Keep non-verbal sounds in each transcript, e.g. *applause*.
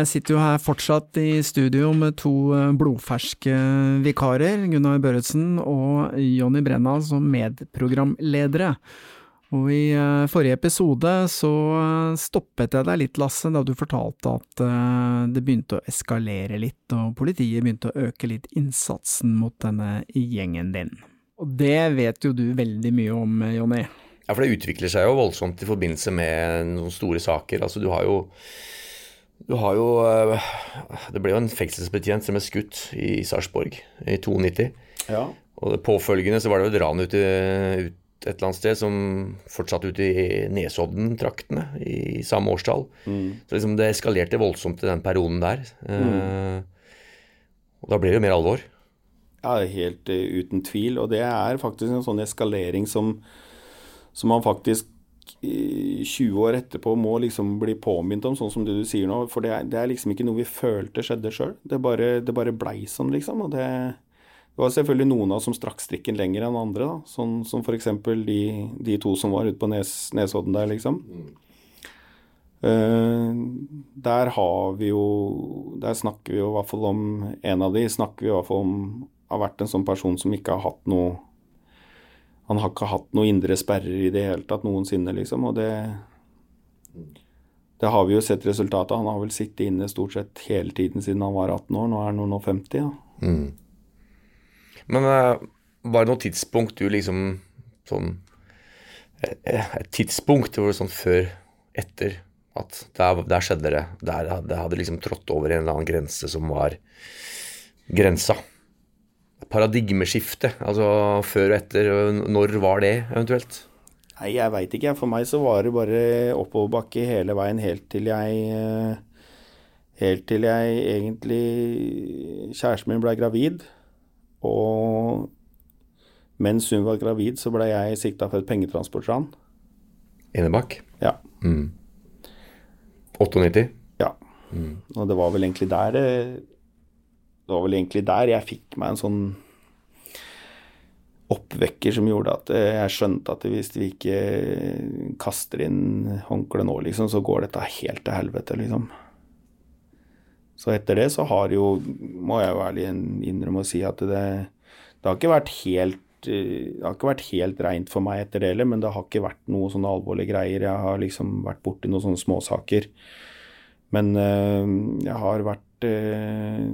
Jeg sitter jo her fortsatt i studio med to eh, blodferske vikarer, Gunnar Børretzen og Jonny Brenna som medprogramledere. Og i eh, forrige episode så eh, stoppet jeg deg litt, Lasse, da du fortalte at det begynte å eskalere litt, og politiet begynte å øke litt innsatsen mot denne gjengen din. Og det vet jo du veldig mye om, Jonny. Ja, for det utvikler seg jo voldsomt i forbindelse med noen store saker. Altså, du har jo du har jo eh, Det ble jo en fengselsbetjent som ble skutt i Sarpsborg i 92. Ja. Og det påfølgende så var det jo et ran ut et eller annet sted som fortsatte ute i Nesodden-traktene i samme årstall. Mm. Så liksom det eskalerte voldsomt i den perioden der. Eh, og da ble det jo mer alvor. Ja, helt eh, uten tvil. Og det er faktisk en sånn eskalering som, som man faktisk 20 år etterpå må liksom bli påminnet om, sånn som det du sier nå. For det er, det er liksom ikke noe vi følte skjedde sjøl. Det, det bare blei sånn, liksom. Og det, det var selvfølgelig noen av oss som strakk strikken lenger enn andre. da, Sånn som f.eks. De, de to som var ute på Nes, Nesodden der, liksom. Eh, der har vi jo Der snakker vi jo i hvert fall om En av de snakker vi i hvert fall om har vært en sånn person som ikke har hatt noe Han har ikke hatt noen indre sperrer i det hele tatt noensinne, liksom. Og det Det har vi jo sett resultatet av. Han har vel sittet inne stort sett hele tiden siden han var 18 år. Nå er han nå 50. Ja. Men eh, var det noe tidspunkt du liksom sånn eh, Et tidspunkt hvor det sånn før, etter at der, der skjedde det. Der der hadde liksom trådt over en eller annen grense som var grensa. Paradigmeskifte. Altså før og etter. Når var det eventuelt? Nei, jeg veit ikke. For meg så var det bare oppoverbakke hele veien helt til jeg eh, Helt til jeg egentlig Kjæresten min ble gravid. Og mens hun var gravid, så ble jeg sikta for et pengetransportran. Enebakk? Ja. 98? ja. Og det var vel egentlig der det var vel egentlig der jeg fikk meg en sånn oppvekker som gjorde at eh, jeg skjønte at hvis vi ikke kaster inn håndkleet nå, liksom, så går dette helt til helvete, liksom. Så etter det så har jo, må jeg jo ærlig innrømme å si at det, det har ikke vært helt eh, det har ikke vært helt reint for meg etter det heller, men det har ikke vært noe sånne alvorlige greier. Jeg har liksom vært borti noen sånne småsaker. Men øh, jeg har vært eh,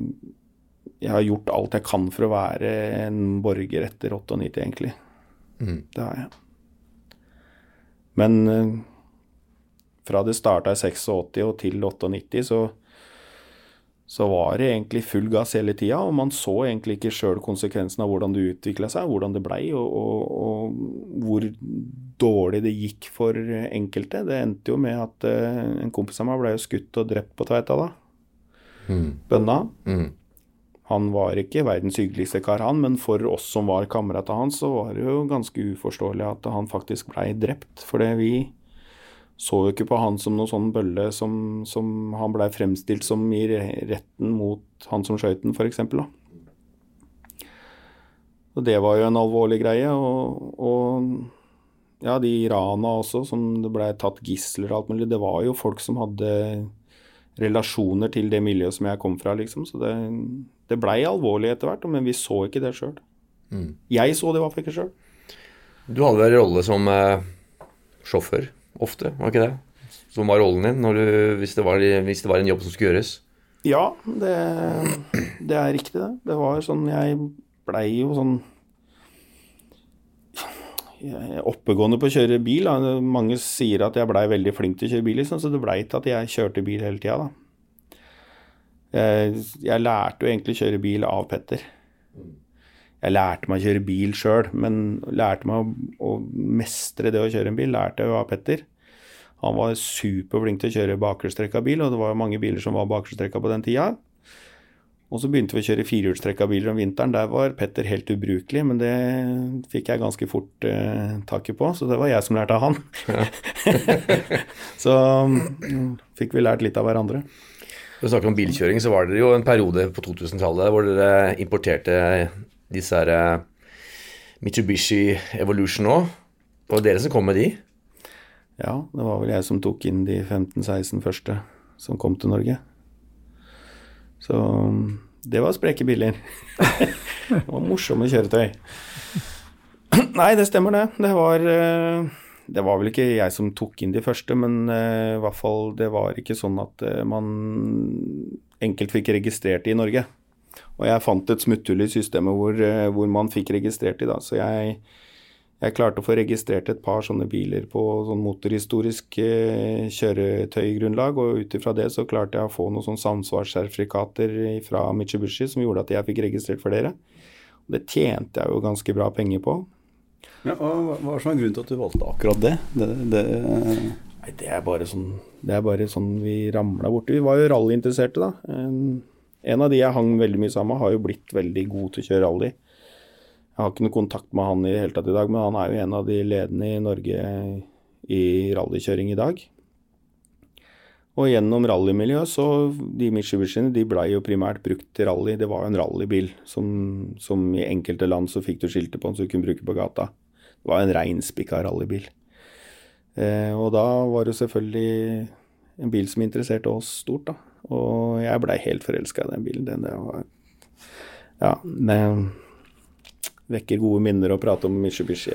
Jeg har gjort alt jeg kan for å være en borger etter 98, egentlig. Det har jeg. Men eh, fra det starta i 86 og til 98, så så var det egentlig full gass hele tida, og man så egentlig ikke sjøl konsekvensen av hvordan det utvikla seg, hvordan det blei, og, og, og hvor dårlig det gikk for enkelte. Det endte jo med at eh, en kompis av meg ble skutt og drept på Tveita da. Bønna. Han var ikke verdens hyggeligste kar, han, men for oss som var kameratene hans, så var det jo ganske uforståelig at han faktisk blei drept. Fordi vi så jo ikke på han som noe sånn bølle som, som han blei fremstilt som i retten mot han som skøyt den, f.eks. Og det var jo en alvorlig greie. Og, og ja, de rana også, som det blei tatt gisler og alt mulig, det var jo folk som hadde relasjoner til det miljøet som jeg kom fra, liksom. Så det, det blei alvorlig etter hvert, men vi så ikke det sjøl. Jeg så det i hvert fall ikke sjøl. Du hadde vel rolle som eh, sjåfør ofte, var ikke det? Som var rollen din du, hvis, det var, hvis det var en jobb som skulle gjøres? Ja, det, det er riktig, det. Det var sånn Jeg blei jo sånn oppegående på å kjøre bil. Da. Mange sier at jeg blei veldig flink til å kjøre bil, liksom, så det blei til at jeg kjørte bil hele tida. Jeg, jeg lærte jo egentlig å kjøre bil av Petter. Jeg lærte meg å kjøre bil sjøl, men lærte meg å, å, mestre det å kjøre en bil lærte jeg jo av Petter. Han var superflink til å kjøre bakerstrekka bil, og det var mange biler som var bakerstrekka på den tida. Og så begynte vi å kjøre firehjulstrekka biler om vinteren. Der var Petter helt ubrukelig, men det fikk jeg ganske fort eh, taket på, så det var jeg som lærte av han. Ja. *laughs* så um, fikk vi lært litt av hverandre. Når vi snakker om bilkjøring, så var det jo en periode på 2000-tallet hvor dere importerte disse her eh, Mitsubishi Evolution òg. Det dere som kom med de? Ja, det var vel jeg som tok inn de 15-16 første som kom til Norge. Så det var spreke biler. *laughs* det var morsomme kjøretøy. Nei, det stemmer det. Det var, eh, det var vel ikke jeg som tok inn de første, men eh, i hvert fall det var ikke sånn at eh, man enkelt fikk registrert de i Norge. Og jeg fant et smutthull i systemet hvor, hvor man fikk registrert de, da. Så jeg jeg klarte å få registrert et par sånne biler på sånn motorhistorisk eh, kjøretøygrunnlag, og ut ifra det så klarte jeg å få noen sånn samsvarssertifikater fra Mitsubishi som gjorde at jeg fikk registrert flere. Det tjente jeg jo ganske bra penger på. Ja, og hva er sånn grunn til at du valgte akkurat det? det, det Nei, det er bare sånn, det er bare sånn vi ramla borti. Vi var jo rallyinteresserte, da. En, en av de jeg hang veldig mye sammen med, har jo blitt veldig god til å kjøre rally. Jeg har ikke noe kontakt med han i det hele tatt i dag, men han er jo en av de ledende i Norge i rallykjøring i dag. Og gjennom rallymiljøet så De Mitsubishiene de blei jo primært brukt til rally. Det var jo en rallybil som, som, i enkelte land så fikk du skiltet på den så du kunne bruke på gata. Det var en reinspikka rallybil. Eh, og da var det selvfølgelig en bil som interesserte oss stort, da. Og jeg blei helt forelska i den bilen. Den, der var Ja. Det, vekker gode minner å prate om Mitsubishi.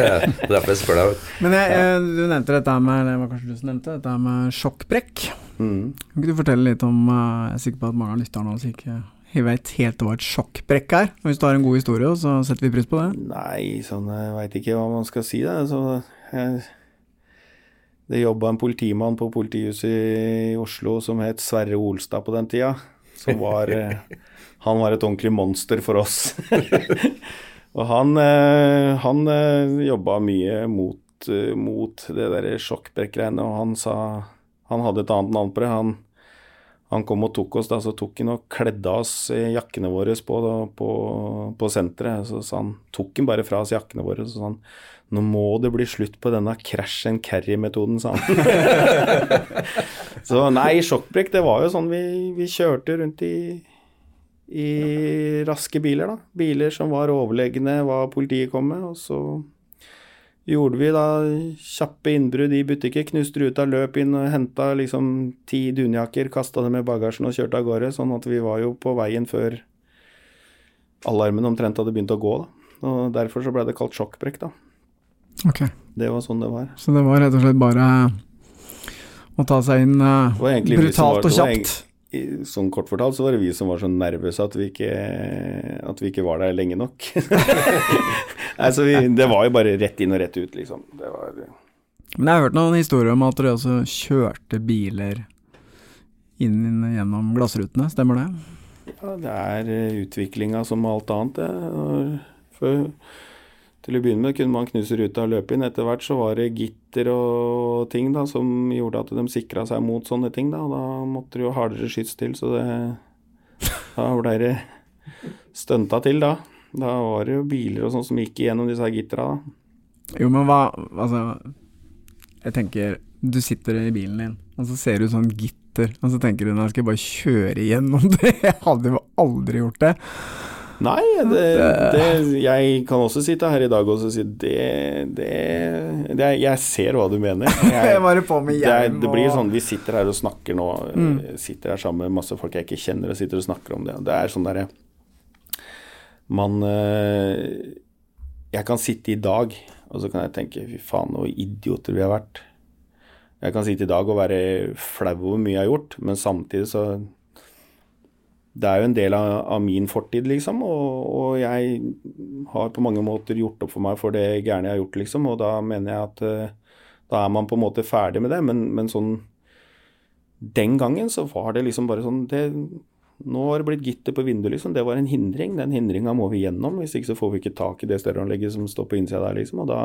*laughs* Derfor jeg spør deg. Men jeg, jeg, du nevnte dette med det var kanskje du som nevnte, dette med sjokkbrekk. Mm. Kan ikke du fortelle litt om eh, Jeg er sikker på at mange av lytterne også ikke jeg vet helt hva et sjokkbrekk er. Hvis du har en god historie, så setter vi pris på det. Nei, sånn jeg veit ikke hva man skal si. Da. Så, jeg, det jobba en politimann på politihuset i Oslo som het Sverre Olstad på den tida. Som var eh, *laughs* Han var et ordentlig monster for oss. *laughs* Og han, eh, han eh, jobba mye mot, eh, mot det der sjokkbrekkgreiene, og han sa Han hadde et annet navn på det. Han, han kom og tok oss, da, så tok han og kledde oss jakkene våre på, på, på senteret. Så, sa han tok han bare fra oss jakkene våre, så sa han nå må det bli slutt på denne crash and carry-metoden, sa han. *laughs* så nei, sjokkbrekk, det var jo sånn vi, vi kjørte rundt i i raske biler, da. Biler som var overlegne hva politiet kom med. Og så gjorde vi da kjappe innbrudd i butikker. Knuste ruta, løp inn og henta liksom ti dunjakker, kasta dem i bagasjen og kjørte av gårde. Sånn at vi var jo på veien før alarmen omtrent hadde begynt å gå. da. Og derfor så ble det kalt sjokkbrekk, da. Ok. Det var sånn det var. Så det var rett og slett bare å ta seg inn uh, brutalt og kjapt? Sånn kort fortalt så var det vi som var så nervøse at vi ikke, at vi ikke var der lenge nok. *laughs* altså, vi, det var jo bare rett inn og rett ut, liksom. Det var Men jeg har hørt noen historier om at dere også kjørte biler inn gjennom glassrutene, stemmer det? Ja, det er eh, utviklinga som alt annet, det. For til å begynne med kunne man knuse ruta og løpe inn. Etter hvert så var det gitter og ting da, som gjorde at de sikra seg mot sånne ting. Da, da måtte det jo hardere skyts til, så det Da ble det stunta til, da. Da var det jo biler og sånn som gikk igjennom disse gittera, da. Jo, men hva Altså, jeg tenker Du sitter i bilen din, og så ser du sånn gitter, og så tenker du nå skal jeg bare kjøre igjennom *laughs* det. Jeg hadde jo aldri gjort det. Nei, det, det, jeg kan også sitte her i dag og si det, det, det Jeg ser hva du mener. *laughs* Jeg, bare på med hjelm det, blir sånn, Vi sitter her og snakker nå, mm. sitter her sammen med masse folk jeg ikke kjenner, og sitter og snakker om det. Det er sånn derre Man eh, Jeg kan sitte i dag, og så kan jeg tenke fy faen, hvor idioter vi har vært. Jeg kan sitte i dag og være flau over hvor mye jeg har gjort, men samtidig så det er jo en del av, av min fortid, liksom. Og, og, jeg har på mange måter gjort opp for meg for det gærne jeg har gjort, liksom. Og da mener jeg at uh, da er man på en måte ferdig med det. Men, men, sånn Den gangen så var det liksom bare sånn det, Nå har det blitt gitter på vinduet, liksom. Det var en hindring. Den hindringa må vi gjennom. Hvis ikke så får vi ikke tak i det stereoanlegget som står på innsida der, liksom. Og da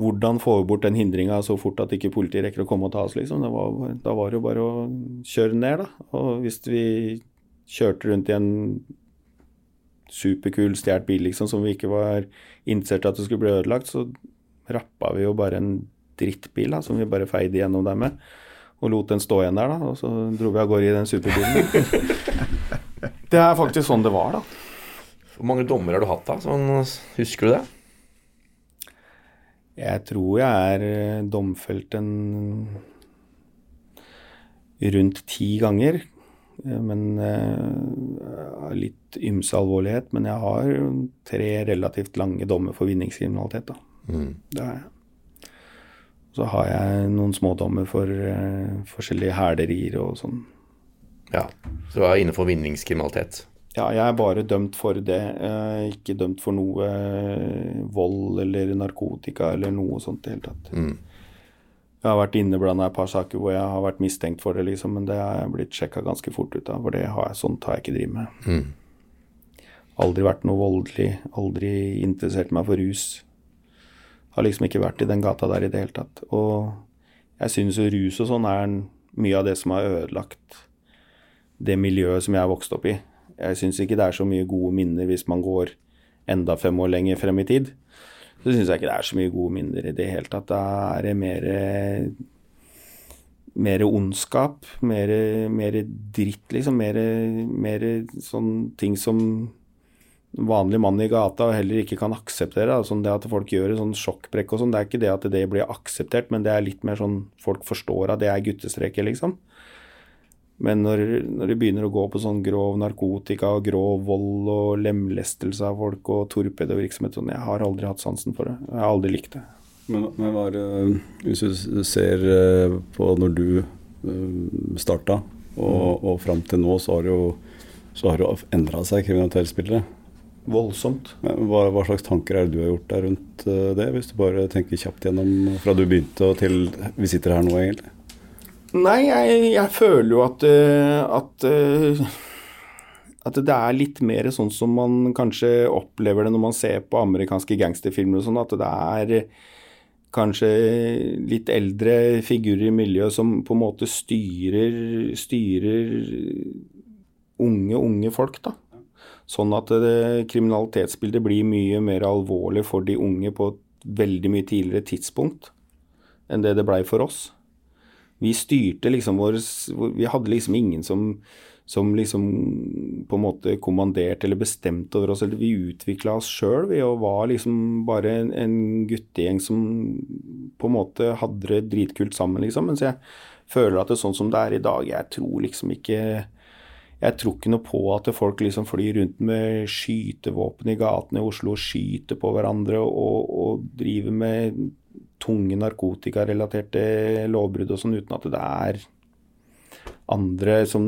hvordan får vi bort den hindringa så fort at ikke politiet rekker å komme og ta oss, liksom. Var, da var det jo bare å kjøre ned, da. Og hvis vi kjørte rundt i en superkul stjålet bil liksom, som vi ikke var interessert i at det skulle bli ødelagt, så rappa vi jo bare en drittbil da, som vi bare feide gjennom der med. Og lot den stå igjen der, da. Og så dro vi av gårde i den superbilen. *laughs* det er faktisk sånn det var, da. Hvor mange dommer har du hatt, da? Sånn, husker du det? Jeg tror jeg er eh, domfelt en rundt ti ganger. Eh, men uh, litt ymse alvorlighet. Men jeg har tre relativt lange dommer for vinningskriminalitet. Da. Mm. Det har jeg. Så har jeg noen smådommer for uh, forskjellige hælerier og sånn. Ja, Så du er inne for vinningskriminalitet? Ja, jeg er bare dømt for det. Ikke dømt for noe vold eller narkotika eller noe sånt i det hele tatt. Mm. Jeg har vært inneblanda i et par saker hvor jeg har vært mistenkt for det, liksom, men det har jeg blitt sjekka ganske fort ut av, for det har jeg, sånt har jeg ikke drevet med. Mm. Aldri vært noe voldelig, aldri interessert meg for rus. Har liksom ikke vært i den gata der i det hele tatt. Og jeg syns jo rus og sånn er mye av det som har ødelagt det miljøet som jeg har vokst opp i. Jeg syns ikke det er så mye gode minner hvis man går enda fem år lenger frem i tid så syns jeg ikke det er så mye gode minner i det hele tatt. Da er det mer mer ondskap, mer, mer dritt, liksom. Mer, mer sånn ting som vanlig mann i gata heller ikke kan akseptere. Sånn det at folk gjør en sånn sjokkbrekk og sånn, det er ikke det at det blir akseptert, men det er litt mer sånn folk forstår at det er guttestreker, liksom. Men når, når det begynner å gå på sånn grov narkotika og grov vold og lemlestelse av folk og torpedovirksomhet sånn, Jeg har aldri hatt sansen for det. Jeg har aldri likt det. Men, men var, hvis du ser eh, på når du eh, starta og, mm. og fram til nå, så har det jo så har det endra seg, kriminalitetsbildet. Voldsomt. Hva, hva, slags tanker er det du har gjort deg rundt eh, det, hvis du bare tenker kjapt gjennom fra du begynte og til vi sitter her nå, egentlig? Nei, jeg, jeg føler jo at, eh, at, eh, at det er litt mer sånn som man kanskje opplever det når man ser på amerikanske gangsterfilmer og sånn, at det er kanskje litt eldre figurer i miljøet som på en måte styrer, styrer unge, unge folk, da. Sånn at det, kriminalitetsbildet blir mye mer alvorlig for de unge på et veldig mye tidligere tidspunkt enn det det blei for oss. Vi styrte liksom vår Vi hadde liksom ingen som, som liksom på en måte kommanderte eller bestemte over oss. eller Vi utvikla oss sjøl, vi, og var liksom bare en, en guttegjeng som på en måte hadde det dritkult sammen, liksom. Mens jeg føler at det er sånn som det er i dag, jeg tror liksom ikke jeg tror ikke noe på at folk liksom flyr rundt med skytevåpen i gatene i Oslo og skyter på hverandre og, og driver med tunge narkotikarelaterte lovbrudd og sånn, uten at det er andre som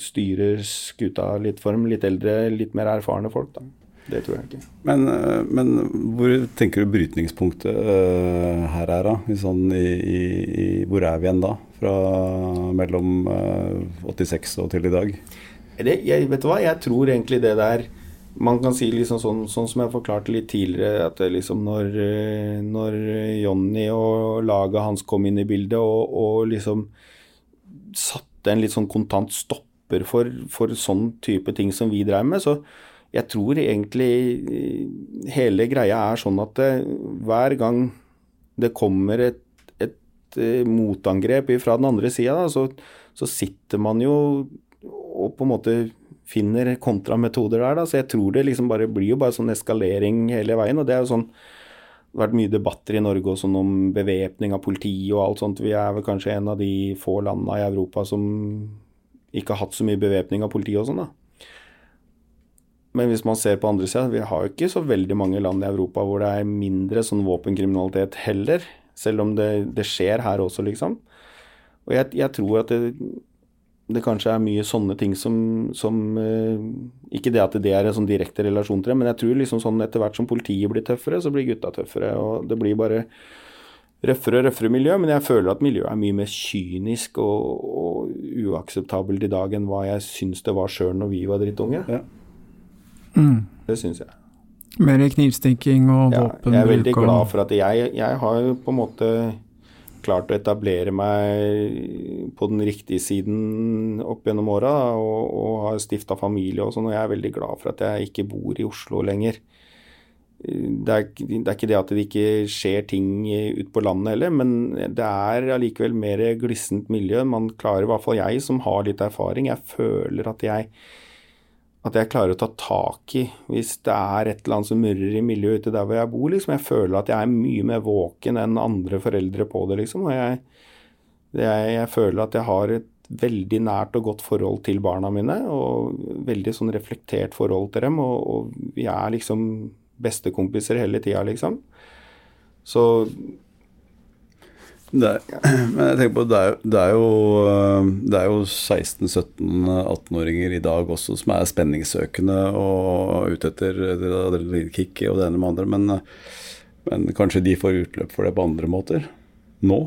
styrer skuta litt for dem. Litt eldre, litt mer erfarne folk, da. Det tror jeg ikke. Men, eh, men hvor tenker du brytningspunktet uh, her er, da? Sånn i, i, i, hvor er vi igjen da? Fra mellom uh, 86 og til i dag? Det, jeg, vet du hva, jeg tror egentlig det der man kan si liksom sånn, sånn, som jeg forklarte litt tidligere, at liksom når, eh, når Jonny og laget hans kom inn i bildet og, og, liksom satte en litt sånn kontant stopper for, for sånn type ting som vi drev med, så jeg tror egentlig eh, hele greia er sånn at det, eh, hver gang det kommer et, et, et motangrep fra den andre sida, så, så sitter man jo og på en måte finner kontrametoder der. Da. Så jeg tror det liksom bare blir jo bare sånn eskalering hele veien. og det er jo sånn det har vært mye debatter i Norge også om bevæpning av politi og alt sånt. Vi er vel kanskje en av de få landene i Europa som ikke har hatt så mye bevæpning av politi og sånn, da. Men hvis man ser på andre sida, vi har jo ikke så veldig mange land i Europa hvor det er mindre sånn våpenkriminalitet heller. Selv om det, det skjer her også, liksom. Og jeg, jeg tror at det, det kanskje er mye sånne ting som, som eh, Ikke det at det er en sånn direkte relasjon til det, men jeg tror liksom sånn etter hvert som politiet blir tøffere, så blir gutta tøffere. Og det blir bare røffere og røffere miljø. Men jeg føler at miljøet er mye mer kynisk og, og uakseptabelt i dag enn hva jeg syns det var sjøl når vi var drittunge. Ja. Mm. Det syns jeg. Mer knivstikking og Ja, våpenbruk jeg er veldig glad for at jeg, jeg har jo på en måte klart å etablere meg på den riktige siden opp gjennom åra, og, og har stifta familie og sånn, og jeg er veldig glad for at jeg ikke bor i Oslo lenger. Det er, det er ikke det at det ikke skjer ting ute på landet heller, men det er allikevel mer glissent miljø. Man klarer, i hvert fall jeg som har litt erfaring, jeg føler at jeg at jeg klarer å ta tak i hvis det er et eller annet som murrer i miljøet ute der hvor jeg bor. liksom. Jeg føler at jeg er mye mer våken enn andre foreldre på det, liksom. Og jeg, jeg, jeg føler at jeg har et veldig nært og godt forhold til barna mine, og veldig sånn reflektert forhold til dem. Og, og vi er liksom bestekompiser hele tida, liksom. Så Det er, *clears throat* men jeg tenker på, det er, det er jo, det er jo 16-17-18-åringer i dag også som er spenningssøkende og ute etter adrenalinkick og det ene med andre, men, øh, men kanskje de får utløp for det på andre måter nå?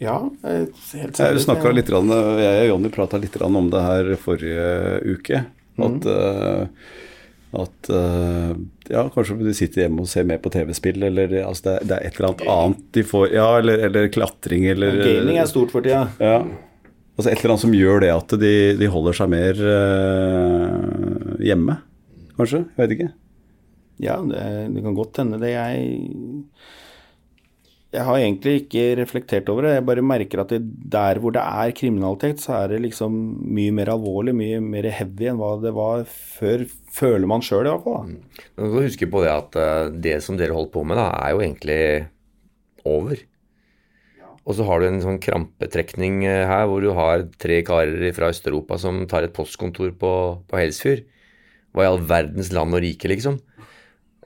ja, eh, helt sikkert. jeg- litt, jeg og Jonny prata litt om det her forrige uke. At, øh, at uh, ja, kanskje de sitter hjemme og ser mer på TV-spill, eller altså det, det er et eller annet annet de får Ja, eller, eller klatring, eller Gaming er stort for tida. Ja. Altså et eller annet som gjør det at de, de holder seg mer uh, hjemme, kanskje? Jeg vet ikke. Ja, det, det kan godt hende det. Jeg Jeg har egentlig ikke reflektert over det. Jeg bare merker at det, der hvor det er kriminalitet, så er det liksom mye mer alvorlig, mye mer heavy enn hva det var før. Føler man sjøl, i hvert fall. da. Men du må huske på det at eh, det som dere holdt på med, da, er jo egentlig over. Og så har du en sånn krampetrekning eh, her, hvor du har tre karer fra Øst-Europa som tar et postkontor på, på Helsfyr. Hva i all verdens land og rike, liksom?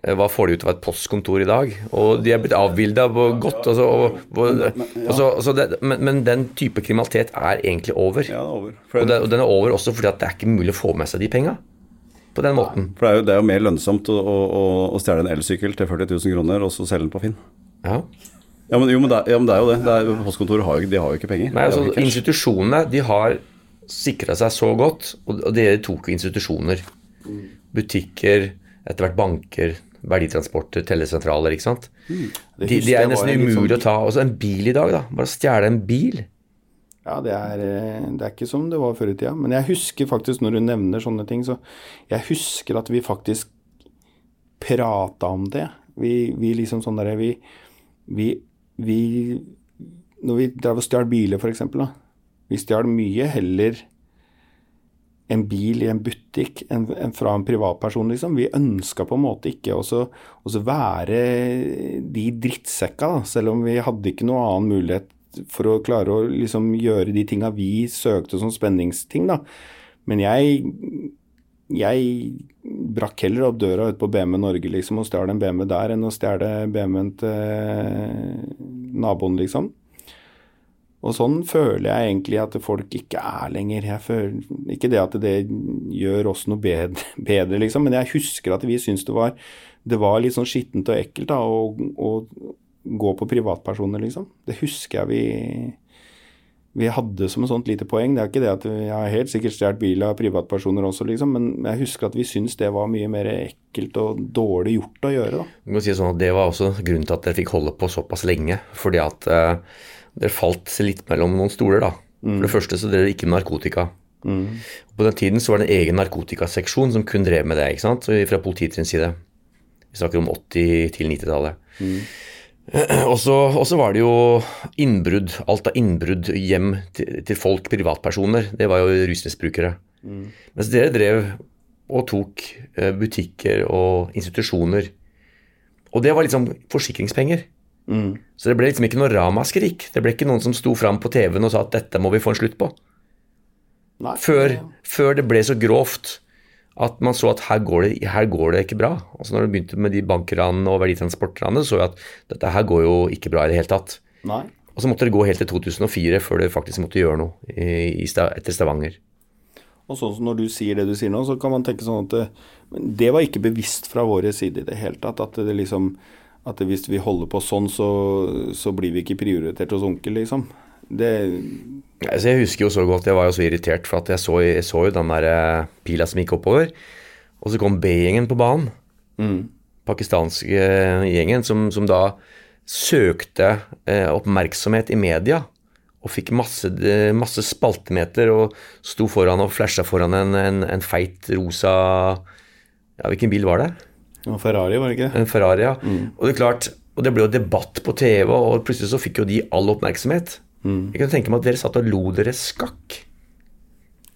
Eh, Hva får de ut av et postkontor i dag? Og de er blitt avbilda på godt. så, og, og, altså, så det, men, men den type kriminalitet er egentlig over. Ja, det er over. Og, det, og den er over også fordi at det er ikke mulig å få med seg de penga på den måten. for det, er jo, det er jo mer lønnsomt å, å, å- stjele en elsykkel til 40 000 kroner, og så selge den på Finn. Ja. Ja, men, jo, men det, ja, men det er jo det. det er, postkontoret har jo, de har jo ikke penger. Nei, altså. Institusjonene de har sikra seg så godt, og dere tok jo institusjoner. Butikker, etter hvert banker, verditransporter, tellesentraler, ikke sant. Mm. De, de er nesten umulig sånn- å ta. Også en bil i dag, da. Bare stjele en bil. Ja, det er, eh, det er ikke som det var før i tida. Men jeg husker faktisk, når du nevner sånne ting, så jeg husker at vi faktisk prata om det. Vi, vi liksom sånn derre vi, vi, vi Når vi drev og stjal biler, f.eks., da. Vi stjal mye heller en bil i en butikk enn en fra en privatperson, liksom. Vi ønska på en måte ikke også være de drittsekka, da. Selv om vi hadde ikke noe annen mulighet for å klare å liksom gjøre de tinga vi søkte som spenningsting, da. Men jeg jeg brakk heller opp døra ute på BMW Norge liksom, og stjal en BMW der, enn å stjele BMW-en til naboen, liksom. Og sånn føler jeg egentlig at folk ikke er lenger. Jeg føler, ikke det at det gjør oss noe bedre, *laughs* bedre liksom, men jeg husker at vi syntes det var, det var litt sånn skittent og ekkelt da, å gå på privatpersoner, liksom. Det husker jeg vi vi hadde som et sånt lite poeng. Det er ikke det at jeg har helt sikkert stjålet bil av privatpersoner også, liksom, men jeg husker at vi syntes det var mye mer ekkelt og dårlig gjort å gjøre. da. Du kan si sånn at Det var også grunnen til at dere fikk holde på såpass lenge. Fordi at eh, dere falt litt mellom noen stoler, da. For det første så drev dere ikke med narkotika. På den tiden så var det en egen narkotikaseksjon som kun drev med det, ikke sant, så fra politiets side. Vi snakker om 80- til 90-tallet. Og så *clears throat* og så var det jo innbrudd. Alt av innbrudd hjem til, til folk, privatpersoner. Det var jo rusmisbrukere. Mens dere drev og tok eh, butikker og institusjoner. Og det var liksom forsikringspenger. Så det ble liksom ikke noe ramaskrik. Det ble ikke noen som sto fram på TV-en og sa at dette må vi få en slutt på. Nei, Før, før det ble så grovt at man så at her går det, her går det ikke bra. Altså når det begynte med de bankranene og verditransportranene, så vi at dette her går jo ikke bra i det hele tatt. Nei. Og så måtte det gå helt til 2004 før det faktisk måtte gjøre noe i, i, etter Stavanger. Og sånn som Når du sier det du sier nå, så kan man tenke sånn at det, det var ikke bevisst fra våre side i det hele tatt. At det liksom at hvis vi holder på sånn, så, så blir vi ikke prioritert hos onkel, liksom. Det altså Jeg husker jo så godt, jeg var jo så irritert, for at jeg så, jeg så jo den der eh, pila som gikk oppover. Og så kom B-gjengen på banen. Mm. Pakistanske eh, gjengen som, som da søkte eh, oppmerksomhet i media. Og fikk masse, eh, masse, spaltemeter og sto foran og flasha foran en, en, en, feit rosa Ja, hvilken bil var det? En Ferrari, var det ikke? En Ferrari, ja. Mm. Og det er klart, og det ble jo debatt på TV, og plutselig så fikk jo de all oppmerksomhet. Mm. Jeg kan tenke meg at dere satt og lo dere skakk.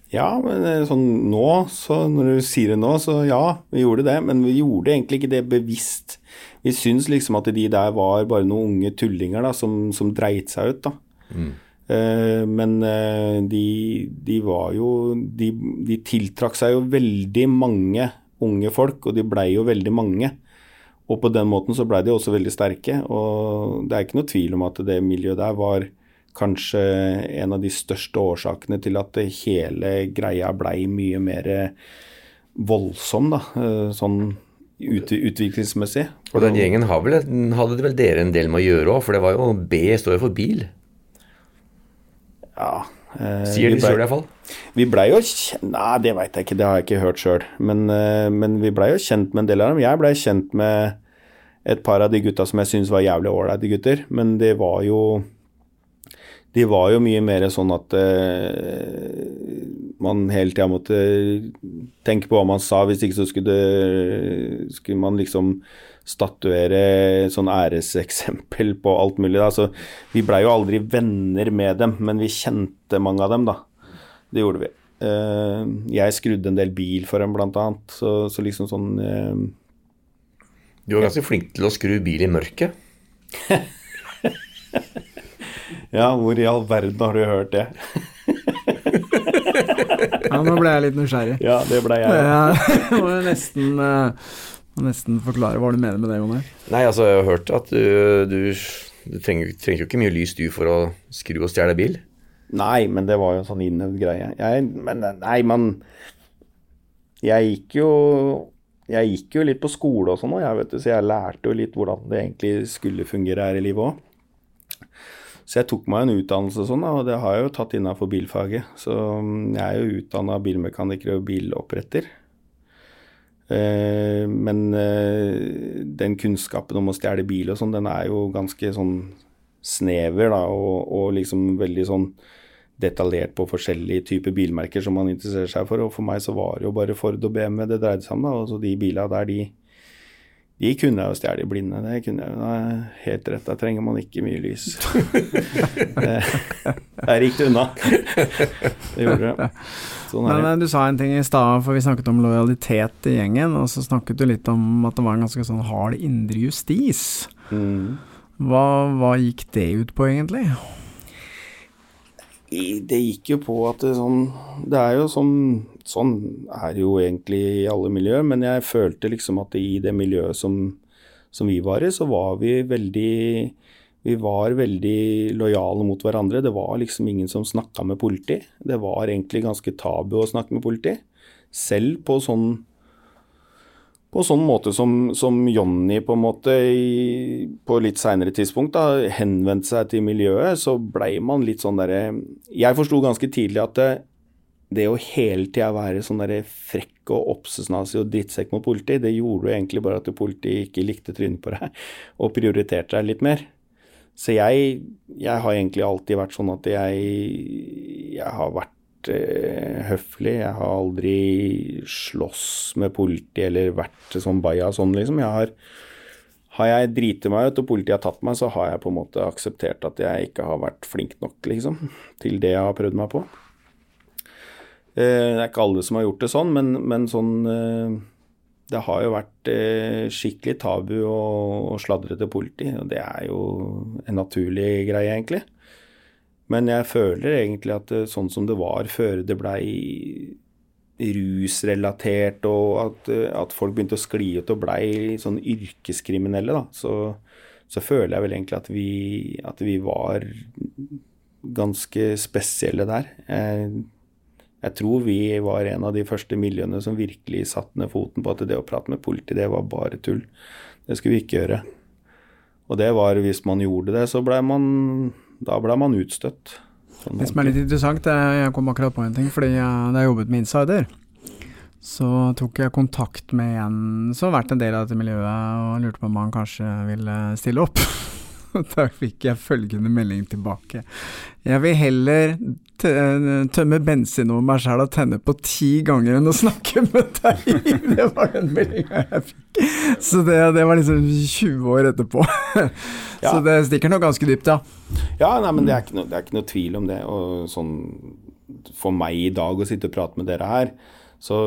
Ja, men eh, sånn nå, så når du sier det nå, så ja, vi gjorde det. Men vi gjorde egentlig ikke det bevisst. Vi syns liksom at de der var bare noen unge tullinger da, som, som dreit seg ut, da. Mm. Uh, men uh, de, de, var jo De, de tiltrakk seg jo veldig mange unge folk, og de blei jo veldig mange. Og på den måten så blei de også veldig sterke. Og det er ikke noe tvil om at det miljøet der var kanskje en av de største årsakene til at hele greia blei mye mer voldsom, da. Eh, sånn ut, utviklingsmessig. Og den gjengen vel, hadde vel dere en del med å gjøre òg, for det var jo B står jo for bil. Ja, Eh, Sier de sjøl iallfall? Vi blei jo kjent Nei, det veit jeg ikke, det har jeg ikke hørt sjøl. Men, eh, men, vi blei jo kjent med en del av dem. Jeg blei kjent med et par av de gutta som jeg syns var jævlig ålreite gutter, men det var jo de var jo mye mer sånn at uh, man hele tida måtte tenke på hva man sa, hvis ikke så skulle, det, skulle man liksom statuere sånn æreseksempel på alt mulig. Da. Så vi blei jo aldri venner med dem, men vi kjente mange av dem, da. Det gjorde vi. Uh, jeg skrudde en del bil for dem, blant annet. Så, så liksom sånn uh, Du var ganske flink til å skru bil i mørket. *laughs* ja, hvor i all verden har du hørt det? *laughs* ja, nå ble jeg litt nysgjerrig. Ja, det ble jeg. Ja, *laughs* må var nesten uh, nesten forklare hva du mener med det, Jon Nei, altså, jeg har hørt at du, du, du trenger, trenger, jo ikke mye lys du for å skru og stjele bil. Nei, men det var jo en sånn innøvd greie. Jeg, men nei, man Jeg gikk jo jeg gikk jo litt på skole og sånn, og jeg vet du, så jeg lærte jo litt hvordan det egentlig skulle fungere her i livet òg. Så jeg tok meg en utdannelse sånn, og det har jeg jo tatt innafor bilfaget. Så jeg er jo utdanna bilmekaniker og biloppretter. Eh, men eh, den kunnskapen om å stjele bil og sånn, den er jo ganske sånn snever, da, og, og, liksom veldig sånn detaljert på forskjellige typer bilmerker som man interesserer seg for. Og for meg så var det jo bare Ford og BMW det dreide seg om, da. Og så de bilene der, de, de kunne jeg jo stjålet, i blinde. Det kunne jeg jo. Helt rett, da trenger man ikke mye lys. Der *laughs* gikk det unna. Det gjorde det. Sånn Men du sa en ting i stad, for vi snakket om lojalitet i gjengen, og så snakket du litt om at det var en ganske sånn hard indre justis. Mm. Hva, hva, gikk det ut på, egentlig? Det gikk jo på at det, sånn Det er jo sånn Sånn er det jo egentlig i alle miljøer, men jeg følte liksom at i det miljøet som, som vi var i, så var vi veldig vi var veldig lojale mot hverandre. Det var liksom ingen som snakka med politi. Det var egentlig ganske tabu å snakke med politi. Selv på sånn på sånn måte som, som Jonny på en måte i, på litt seinere tidspunkt da, henvendte seg til miljøet, så blei man litt sånn derre Jeg forsto ganske tidlig at det, det å hele tida være sånn derre frekk og obsesnasig og drittsekk mot politi, det gjorde jo egentlig bare at politiet ikke likte trynet på deg *laughs* og prioriterte deg litt mer. Så jeg, jeg, har egentlig alltid vært sånn at jeg, jeg har vært eh, høflig. Jeg har aldri slåss med politi eller vært sånn baja sånn, liksom. Jeg har, har jeg driti meg ut og politiet har tatt meg, så har jeg på en måte akseptert at jeg ikke har vært flink nok, liksom, til det jeg har prøvd meg på. Eh, det er ikke alle som har gjort det sånn, men, men sånn eh, det har jo vært skikkelig tabu å, sladre til politi, og det er jo en naturlig greie, egentlig. Men jeg føler egentlig at eh, sånn som det var før det blei rusrelatert, og at, eh, at, folk begynte å skli ut og blei sånn yrkeskriminelle, da, så, så føler jeg vel egentlig at vi, at vi var ganske spesielle der. Jeg, jeg tror vi var en av de første miljøene som virkelig satte ned foten på at det å prate med politi, det var bare tull. Det skulle vi ikke gjøre. Og det var hvis man gjorde det, så blei man Da ble man utstøtt. Sånn Det som er litt interessant, er, jeg kom akkurat på en ting, fordi jeg, da jeg jobbet med Insider, så tok jeg kontakt med en som har vært en del av dette miljøet, og lurte på om han kanskje ville stille opp. *laughs* *laughs* Da fikk jeg følgende melding tilbake. Jeg vil heller tømme bensin over meg sjæl og tenne på ti ganger enn å snakke med deg! *laughs* Det var den meldinga jeg fikk. Så det, det, var liksom 20 år etterpå. *laughs* Ja. Så det stikker nok ganske dypt, ja. Ja, nei, men det er, no, det er, ikke noe, tvil om det. Og sånn for meg i dag å sitte og prate med dere her, så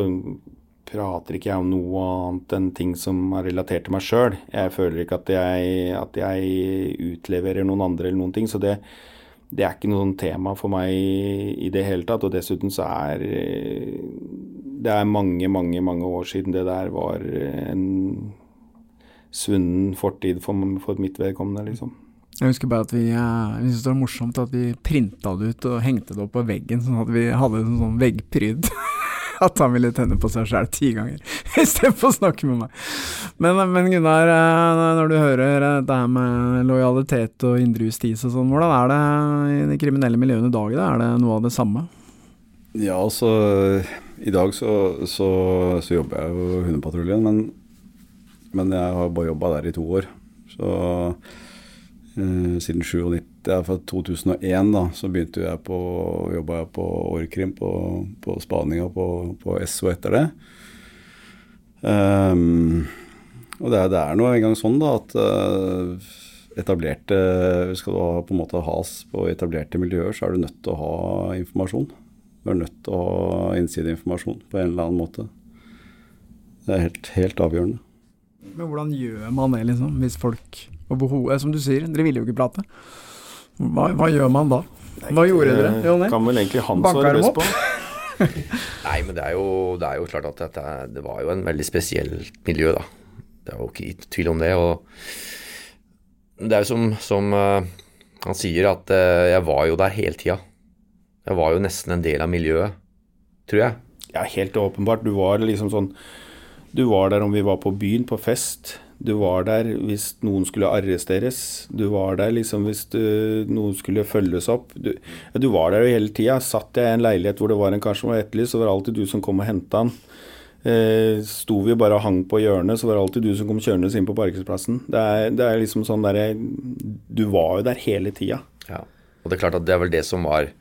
prater ikke jeg om noe annet enn ting som er relatert til meg sjøl. Jeg føler ikke at jeg, at jeg, utleverer noen andre eller noen ting. Så det, det er ikke noe tema for meg i det hele tatt. Og dessuten så er det er mange, mange, mange år siden det der var en svunnen fortid for, for mitt vedkommende, liksom. Jeg husker bare at vi jeg synes det var morsomt at vi printa det ut og hengte det opp på veggen, sånn at vi hadde en sånn veggpryd. *laughs* at han ville tenne på seg sjæl ti ganger *laughs* istedenfor å snakke med meg. Men, men, Gunnar, når du hører det her med lojalitet og indre justis og sånn, hvordan er det i de kriminelle miljøene i dag? Da? Er det noe av det samme? Ja, altså I dag så, så, så jobber jeg jo Hundepatruljen, men, men jeg har bare jobba der i to år. Så eh, siden 97 ja, fra 2001 da, så begynte jeg på, jobba jeg på Orkrim, på, på spaninga på, på SO etter det. Um, og det er, det er nå engang sånn da at uh, etablerte Skal du ha på en måte has på etablerte miljøer, så er du nødt til å ha informasjon. Du er nødt til å ha innsideinformasjon på en eller annen måte. Det er helt, helt avgjørende. Men hvordan gjør man det, liksom? Hvis folk Som du sier, dere ville jo ikke prate. Hva, hva, gjør man da? Hva gjorde dere, Jonny? Kan vel egentlig han svare best på. *laughs* Nei, men det er, jo, det er jo klart at dette, det var jo en veldig spesielt miljø, da. Det er jo ikke tvil om det. Og det er jo som, som uh, han sier, at uh, jeg var jo der hele tida. Jeg var jo nesten en del av miljøet, tror jeg. Ja, helt åpenbart. Du var liksom sånn Du var der om vi var på byen, på fest. Du var der hvis noen skulle arresteres. Du var der liksom hvis du, noen skulle følges opp. Du, du var der jo hele tida. Satt jeg i en leilighet hvor det var en kar som var etterlyst, så var det alltid du som kom og henta han. Eh, sto vi bare og hang på hjørnet, så var det alltid du som kom kjørende inn på parkeringsplassen. Det det er liksom sånn derre Du var jo der hele tida. Ja. Og det er klart at det er vel det som var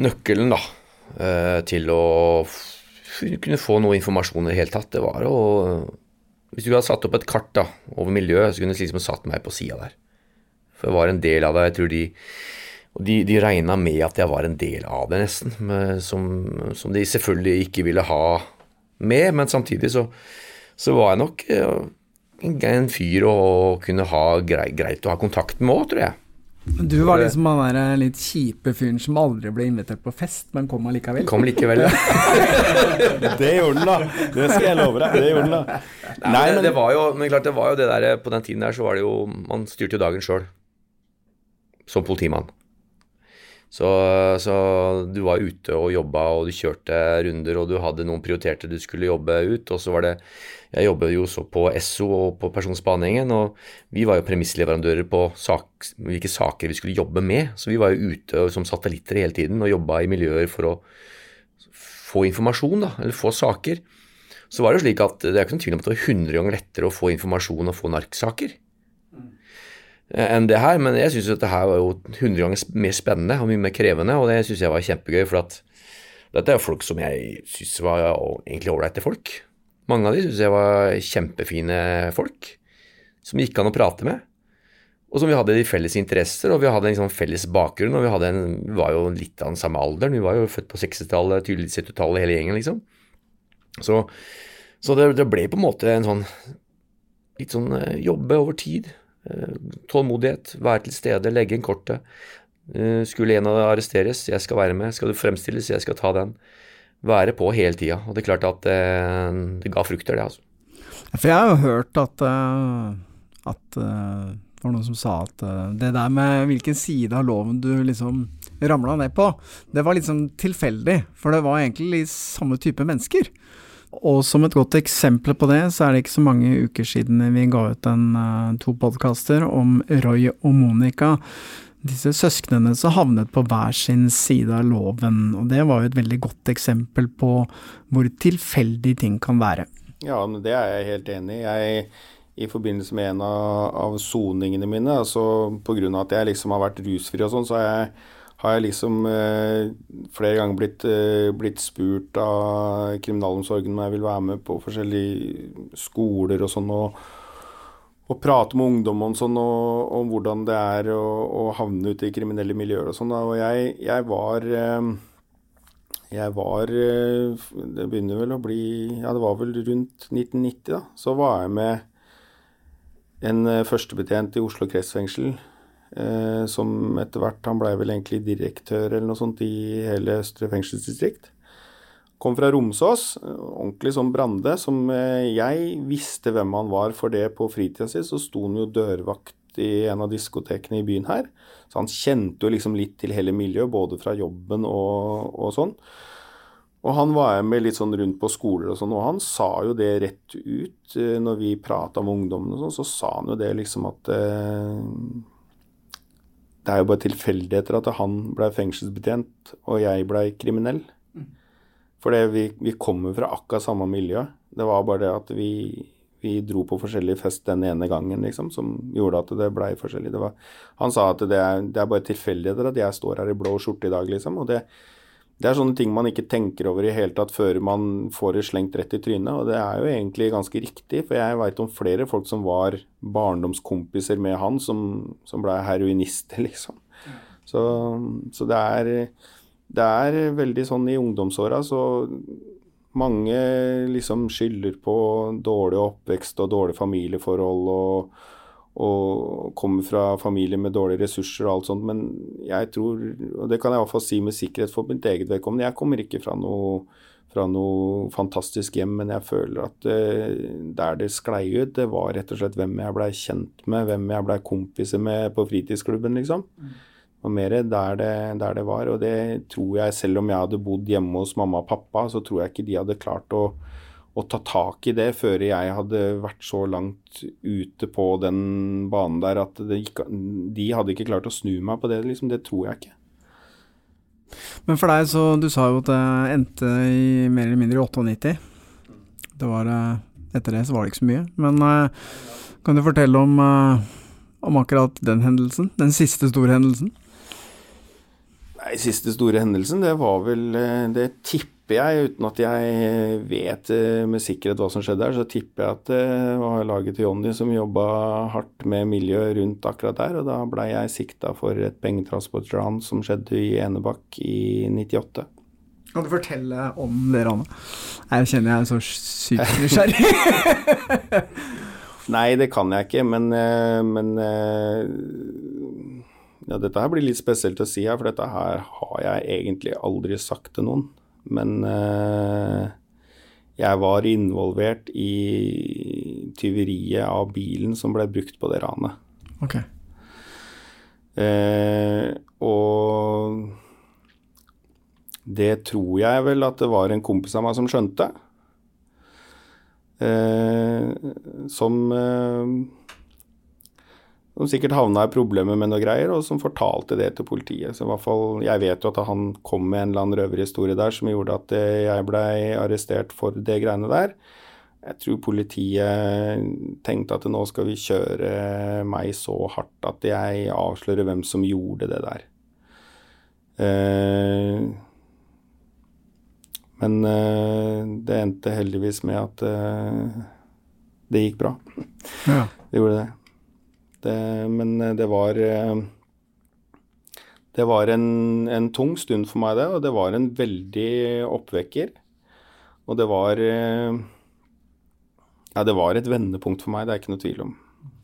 nøkkelen, da, eh, til å kunne få noe informasjon i det hele tatt. Det var å hvis du hadde satt opp et kart da, over miljøet, så kunne du liksom satt meg på sida der. For jeg var en del av det. Jeg tror de og de, de regna med at jeg var en del av det, nesten. Som, som, de selvfølgelig ikke ville ha med. Men samtidig så, så var jeg nok en, en fyr å kunne ha greit å ha kontakt med òg, tror jeg. Du var liksom han der litt kjipe fyren som aldri ble invitert på fest, men kom allikevel? Kom likevel, ja. *laughs* det gjorde den, da. Det skal jeg love deg. Det gjorde den, da. Nei, Nei men, det var jo men klart, det var jo det der På den tiden der så var det jo Man styrte jo dagen sjøl. Som politimann. Så, så, du var ute og jobba, og du kjørte runder, og du hadde noen prioriterte du skulle jobbe ut. Og så var det Jeg jobbet jo også på Esso og på personspaningen, og vi var jo premissleverandører på sak, hvilke saker vi skulle jobbe med. Så vi var jo ute som satellitter hele tiden og jobba i miljøer for å få informasjon, da, eller få saker. Så var det jo slik at det er ikke noen tvil om at det var 100 ganger lettere å få informasjon og få narksaker enn det her. Men jeg syns dette her var jo 100 ganger mer spennende og mye mer krevende, og det syns jeg var kjempegøy. For at dette er jo folk som jeg syns var egentlig ålreite folk. Mange av de syns jeg var kjempefine folk som gikk an å prate med. Og som vi hadde de felles interesser, og vi hadde en sånn felles bakgrunn. Og vi, en, vi, var jo litt av den samme alderen. Vi var jo født på 60-tallet, tydelig 70-tallet, hele gjengen, liksom. Så, så det, det, ble på en måte en sånn Litt sånn eh, jobbe over tid. Eh, tålmodighet, være til stede, legge inn kortet. Eh, skulle en av dem arresteres, jeg skal være med. Skal du fremstilles, jeg skal ta den. Være på hele tida. Og det er klart at det, det ga frukter, det, altså. For jeg har jo hørt at At det var noen som sa at det der med hvilken side av loven du liksom ramla ned på, det var liksom tilfeldig, for det var egentlig samme type mennesker. Og som et godt eksempel på det, så er det ikke så mange uker siden vi ga ut en, uh, to podkaster om Roy og Monica. Disse søsknene som havnet på hver sin side av loven, og det var jo et veldig godt eksempel på hvor tilfeldig ting kan være. Ja, men det er jeg helt enig i. Jeg i forbindelse med en av soningene mine, altså pga. at jeg liksom har vært rusfri og sånn, så har jeg, har jeg liksom eh, flere ganger blitt, eh, blitt, spurt av kriminalomsorgen om jeg vil være med på forskjellige skoler og sånn, og, og prate med ungdom om sånn, og, om hvordan det er å, å, havne ute i kriminelle miljøer og sånn. Og jeg, jeg var eh, jeg var eh, Det begynner vel å bli Ja, det var vel rundt 1990, da. Så var jeg med en eh, førstebetjent i Oslo kretsfengsel som etter hvert Han blei vel egentlig direktør eller noe sånt i hele Østre fengselsdistrikt. Kom fra Romsås, ordentlig som Brande. Som eh, jeg visste hvem han var for det på fritida si. Så sto han jo dørvakt i en av diskotekene i byen her. Så han kjente jo liksom litt til hele miljøet, både fra jobben og, og sånn. Og han var med litt sånn rundt på skoler og sånn, og han sa jo det rett ut eh, når vi prata med ungdommene og sånn, så sa han jo det liksom at eh, Det er jo bare tilfeldigheter at han blei fengselsbetjent og jeg blei kriminell. For vi, vi kommer fra akkurat samme miljø. Det var bare det at vi, vi dro på forskjellig fest den ene gangen, liksom, som gjorde at det blei forskjellig. Det var, han sa at det er, det er bare tilfeldigheter at jeg står her i blå skjorte i dag, liksom. og det det er sånne ting man ikke tenker over i hele tatt før man får det slengt rett i trynet. Og det er jo egentlig ganske riktig, for jeg veit om flere folk som var barndomskompiser med han, som, som blei heroinister, *laughs* liksom. Så, så det, er, det er veldig sånn i ungdomsåra, så mange liksom skylder på dårlig oppvekst og dårlige familieforhold og og kommer fra familier med dårlige ressurser og alt sånt, men jeg tror, og det kan jeg iallfall si med sikkerhet for mitt eget vedkommende, jeg kommer ikke fra noe, fra noe fantastisk hjem, men jeg føler at der det sklei ut, det var rett og slett hvem jeg blei kjent med, hvem jeg blei kompiser med på fritidsklubben, liksom. Mm. Og mer der det, der det var. Og det tror jeg, selv om jeg hadde bodd hjemme hos mamma og pappa, så tror jeg ikke de hadde klart å å ta tak i det før jeg hadde vært så langt ute på den banen der at gikk, de hadde ikke klart å snu meg på det. Liksom, det tror jeg ikke. Men for deg, så Du sa jo at det endte i mer eller mindre i 98. Det var, eh, etter det så var det ikke så mye. Men uh, kan du fortelle om, uh, om akkurat den hendelsen? Den siste store hendelsen? Nei, siste store hendelsen, det var vel Det tipper tipper jeg, uten at jeg vet eh, med sikkerhet hva som skjedde der, så tipper jeg at det var laget til Jonny som jobba hardt med miljøet rundt akkurat der. Og da blei jeg sikta for et pengetransportran som skjedde i Enebakk i 98. Kan du fortelle om det ranet? Jeg kjenner jeg er så sykt nysgjerrig. *laughs* Nei, det kan jeg ikke, men, eh, men eh, ja, Dette her blir litt spesielt å si her, for dette her har jeg egentlig aldri sagt til noen. Men eh, jeg var involvert i tyveriet av bilen som ble brukt på det ranet. Okay. Eh, og det tror jeg vel at det var en kompis av meg som skjønte. Eh, som eh, som sikkert havna i problemer med noe greier, og som fortalte det til politiet. Så i hvert fall, Jeg vet jo at han kom med en eller annen røverhistorie der som gjorde at eh, jeg blei arrestert for det greiene der. Jeg tror politiet tenkte at nå skal vi kjøre meg så hardt at jeg avslører hvem som gjorde det der. Eh, men eh, det endte heldigvis med at det gikk bra. Ja. Det gjorde det. Det, men eh, det var eh, Det var en, en, tung stund for meg, det. Og det var en veldig oppvekker. Og det var eh, Ja, det var et vendepunkt for meg, det er ikke noe tvil om.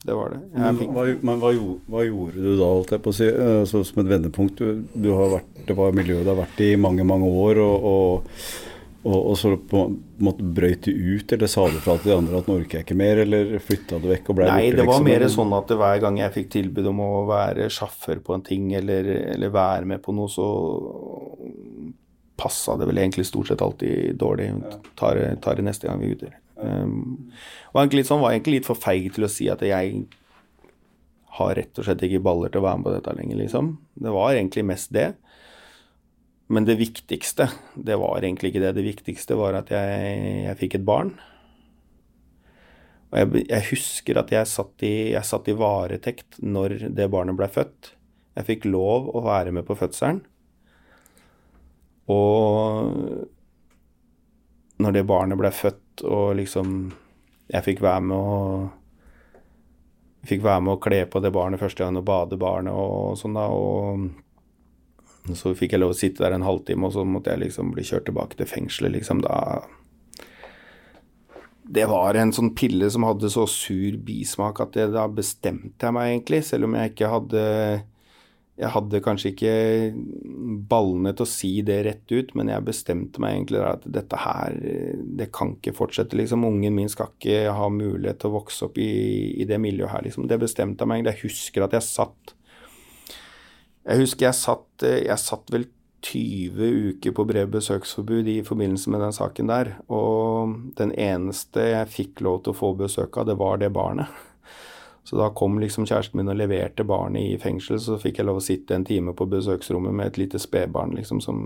Det var det. Men, hva, men hva, hva, gjorde du da, holdt jeg på å si, altså, som et vendepunkt? Du, du, har vært, det var miljøet du har vært i mange, mange år. og, og Og, og, så på en måte brøyt du ut, eller sa du fra til de andre at nå orker jeg ikke mer, eller flytta du vekk og ble borte? Nei, det var liksom, mer sånn at hver gang jeg fikk tilbud om å være sjåfør på en ting, eller, eller være med på noe, så passa det vel egentlig stort sett alltid dårlig. Tar, tar det neste gang vi er ute. Um, og egentlig sånn, var egentlig litt for feig til å si at jeg har rett og slett ikke baller til å være med på dette lenger, liksom. Det var egentlig mest det. Men det viktigste, det var egentlig ikke det. Det viktigste var at jeg, jeg fikk et barn. Og jeg, jeg husker at jeg satt, i, jeg satt i varetekt når det barnet ble født. Jeg fikk lov å være med på fødselen. Og når det barnet ble født, og liksom Jeg fikk være med å fikk være med å kle på det barnet første gang og bade barnet og sånn, da. Og så fikk jeg lov å sitte der en halvtime, og så måtte jeg liksom bli kjørt tilbake til fengselet, liksom. Da Det var en sånn pille som hadde så sur bismak at det, da bestemte jeg meg egentlig, selv om jeg ikke hadde jeg hadde kanskje ikke ballene til å si det rett ut, men jeg bestemte meg egentlig at dette her, det kan ikke fortsette, liksom. Ungen min skal ikke ha mulighet til å vokse opp i, i det miljøet her, liksom. Det bestemte jeg meg. Jeg husker at jeg satt Jeg husker jeg satt, jeg satt vel 20 uker på brev besøksforbud i forbindelse med den saken der, og den eneste jeg fikk lov til å få besøk av, det var det barnet. *laughs* Så da kom liksom kjæresten min og leverte barnet i fengsel, så fikk jeg lov å sitte en time på besøksrommet med et lite spedbarn liksom, som,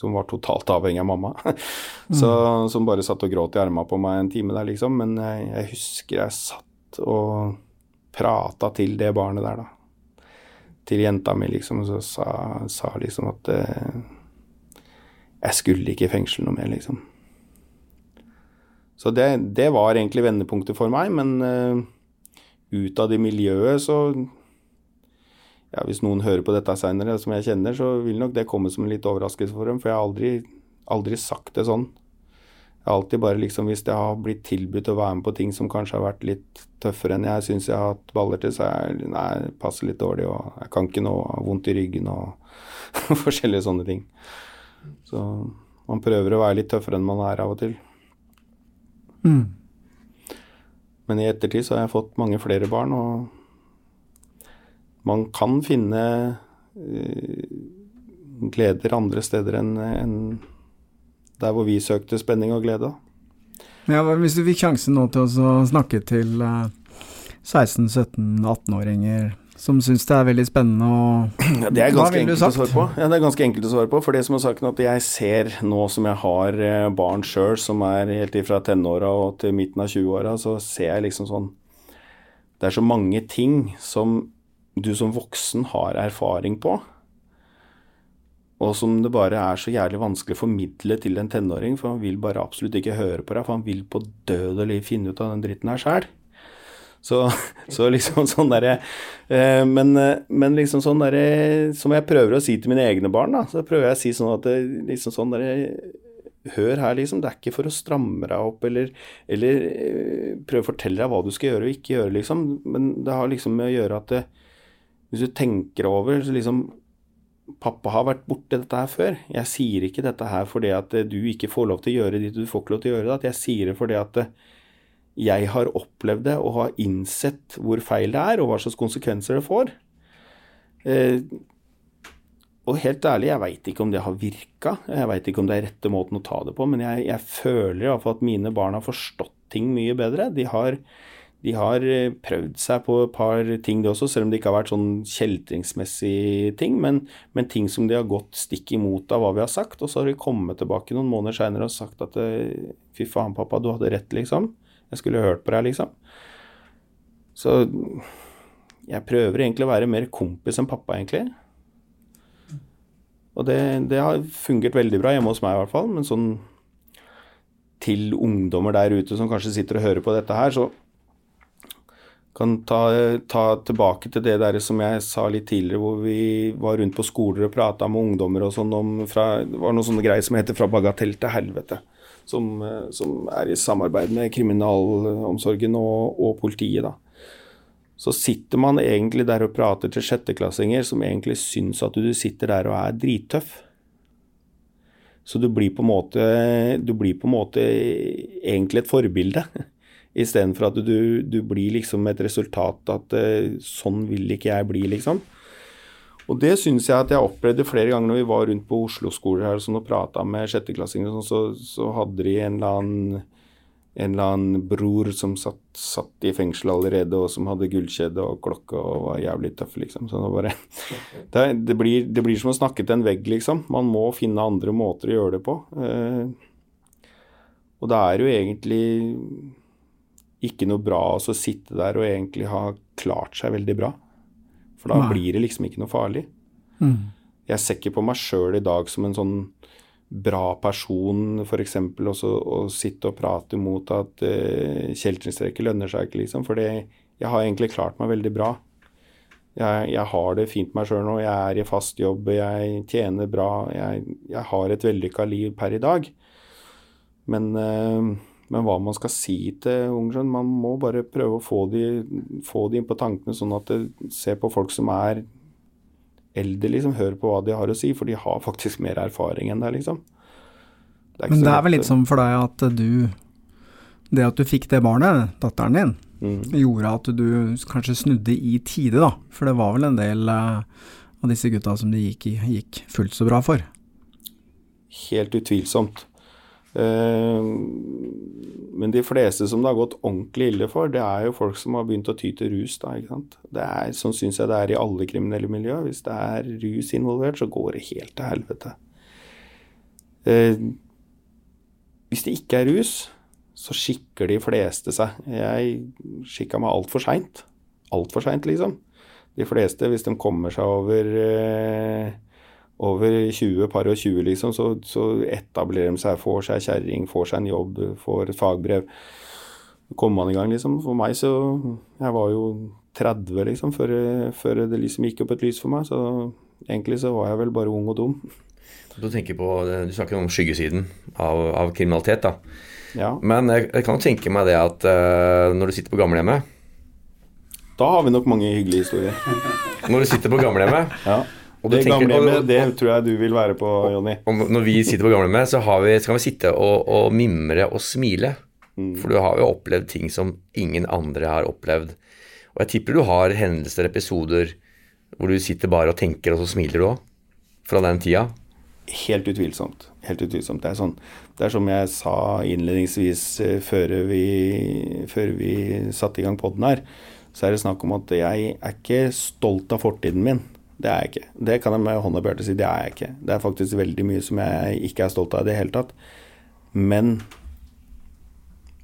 som, var totalt avhengig av mamma. *laughs* Så, som bare satt og gråt i armene på meg en time der, liksom. Men jeg, jeg husker jeg satt og prata til det barnet der, da. Til jenta mi, liksom, og så sa, sa liksom at eh, jeg skulle ikke i fengsel noe mer, liksom. Så det, det var egentlig vendepunktet for meg, men eh, ut av det miljøet, så ja, Hvis noen hører på dette seinere, som jeg kjenner, så vil nok det komme som en litt overraskelse for dem. For jeg har aldri, aldri sagt det sånn. Jeg har alltid bare liksom, Hvis jeg har blitt tilbudt å være med på ting som kanskje har vært litt tøffere enn jeg syns jeg har hatt baller til, så jeg nei, passer litt dårlig, og jeg kan ikke noe, har vondt i ryggen og *laughs* forskjellige sånne ting. Så man prøver å være litt tøffere enn man er av og til. Mm. Men i ettertid så har jeg fått mange flere barn, og man kan finne uh, gleder andre steder enn enn der hvor vi søkte spenning og glede. Ja, hvis du fikk sjansen nå til å snakke til uh, 16-17-18-åringer som syns det er veldig spennende og *clears throat* Ja, det er ganske enkelt å svare på. Ja, det er ganske enkelt å svare på. For det som er saken at jeg ser nå som jeg har eh, barn sjøl, som er helt ifra tenåra og til midten av 20-åra, så ser jeg liksom sånn Det er så mange ting som du som voksen har erfaring på, og som det bare er så jævlig vanskelig å formidle til en tenåring, for han vil bare absolutt ikke høre på deg, for han vil på død og liv finne ut av den dritten her sjæl. Så, så liksom sånn derre eh, men, eh, men liksom sånn derre Som jeg prøver å si til mine egne barn, da, så prøver jeg å si sånn at det, liksom sånn derre Hør her, liksom. Det er ikke for å stramme deg opp eller, eller eh, prøve å fortelle deg hva du skal gjøre og ikke gjøre, liksom. Men det har liksom med å gjøre at det, hvis du tenker over så liksom Pappa har vært borti dette her før. Jeg sier ikke dette her fordi at eh, du ikke får lov til å gjøre det du får ikke lov til å gjøre det. Jeg sier det fordi at eh, jeg har opplevd det og har innsett hvor feil det er, og hva slags konsekvenser det får. Eh, og helt ærlig, jeg veit ikke om det har virka. Jeg veit ikke om det er rette måten å ta det på, men jeg, jeg føler iallfall at mine barn har forstått ting mye bedre. De har, de har eh, prøvd seg på et par ting, det også, selv om det ikke har vært sånn kjeltringsmessig ting. Men, men ting som de har gått stikk imot av hva vi har sagt. Og så har de kommet tilbake noen måneder seinere og sagt at eh, fy faen, pappa, du hadde rett, liksom. Jeg skulle hørt på deg, liksom. Så jeg prøver egentlig å være mer kompis enn pappa, egentlig. Og det, det har fungert veldig bra hjemme hos meg, i hvert fall. Men sånn til ungdommer der ute som kanskje sitter og hører på dette her, så kan ta, ta tilbake til det der som jeg sa litt tidligere, hvor vi var rundt på skoler og prata med ungdommer og sånn om fra, Det var noen sånne greier som heter 'Fra bagatell til helvete'. Som, eh, som er i samarbeid med kriminalomsorgen og, og politiet, da. Så sitter man egentlig der og prater til sjetteklassinger som egentlig syns at du sitter der og er drittøff. Så du blir på en måte, du blir på en måte egentlig et forbilde. *laughs* Istedenfor at du, du blir liksom et resultat at uh, sånn vil ikke jeg bli, liksom. Og det syns jeg at jeg opplevde flere ganger når vi var rundt på Oslo-skoler her sånn, og prata med sjetteklassinger, sånn, så, så, hadde de en eller annen en eller annen bror som satt, satt i fengsel allerede, og som hadde gullkjede og klokke og var jævlig tøff, liksom. Så det, bare, *laughs* det, det, blir, det, blir, som å snakke til en vegg, liksom. Man må finne andre måter å gjøre det på. Eh, og det er jo egentlig ikke noe bra å sitte der og egentlig ha klart seg veldig bra. For da Nei. blir det liksom ikke noe farlig. Mm. Jeg ser ikke på meg sjøl i dag som en sånn bra person, f.eks. å sitte og prate mot at uh, kjeltringstreker lønner seg ikke, liksom. For jeg har egentlig klart meg veldig bra. Jeg, jeg har det fint med meg sjøl nå. Jeg er i fast jobb, jeg tjener bra. Jeg, jeg har et vellykka liv per i dag. Men uh, men hva man skal si til ungene Man må bare prøve å få de, få de inn på tankene, sånn at de ser på folk som er eldre, liksom. Hør på hva de har å si, for de har faktisk mer erfaring enn deg, liksom. Det Men det er vel litt sånn for deg at du Det at du fikk det barnet, datteren din, mm. gjorde at du kanskje snudde i tide, da. For det var vel en del uh, av disse gutta som det gikk, gikk fullt så bra for? Helt utvilsomt. Eh, men de fleste som det har gått ordentlig ille for, det er jo folk som har begynt å ty til rus. da, ikke sant? Det er, Sånn syns jeg det er i alle kriminelle miljøer. Hvis det er rus involvert, så går det helt til helvete. Eh, hvis det ikke er rus, så skikker de fleste seg. Jeg skikka meg altfor seint. Altfor seint, liksom. De fleste, hvis de kommer seg over eh, over 20, par og 20, liksom, så, så etablerer de seg, får seg kjerring, får seg en jobb, får et fagbrev. Kommer man i gang, liksom. For meg så Jeg var jo 30, liksom, før, før, det liksom gikk opp et lys for meg. Så egentlig så var jeg vel bare ung og dum. Du tenker på, du snakker om skyggesiden av, av kriminalitet, da. Ja. Men jeg, jeg, kan jo tenke meg det at uh, når du sitter på gamlehjemmet Da har vi nok mange hyggelige historier. når du sitter på gamlehjemmet ja det tenker, gamlehjemmet, det tror jeg du vil være på, Jonny. Når vi sitter på gamlehjemmet, så, vi, så kan vi sitte og, og mimre og smile. Mm. For du har jo opplevd ting som ingen andre har opplevd. Og jeg tipper du har hendelser, episoder, hvor du sitter bare og tenker, og så smiler du òg. Fra den tida. Helt utvilsomt. Helt utvilsomt. Det er, sånn, det er som jeg sa innledningsvis uh, før vi, før vi satte i gang poden her, så er det snakk om at jeg er ikke stolt av fortiden min. Det er jeg ikke. Det kan jeg med hånda på hjertet si. Det er jeg ikke. Det er faktisk veldig mye som jeg ikke er stolt av i det hele tatt. Men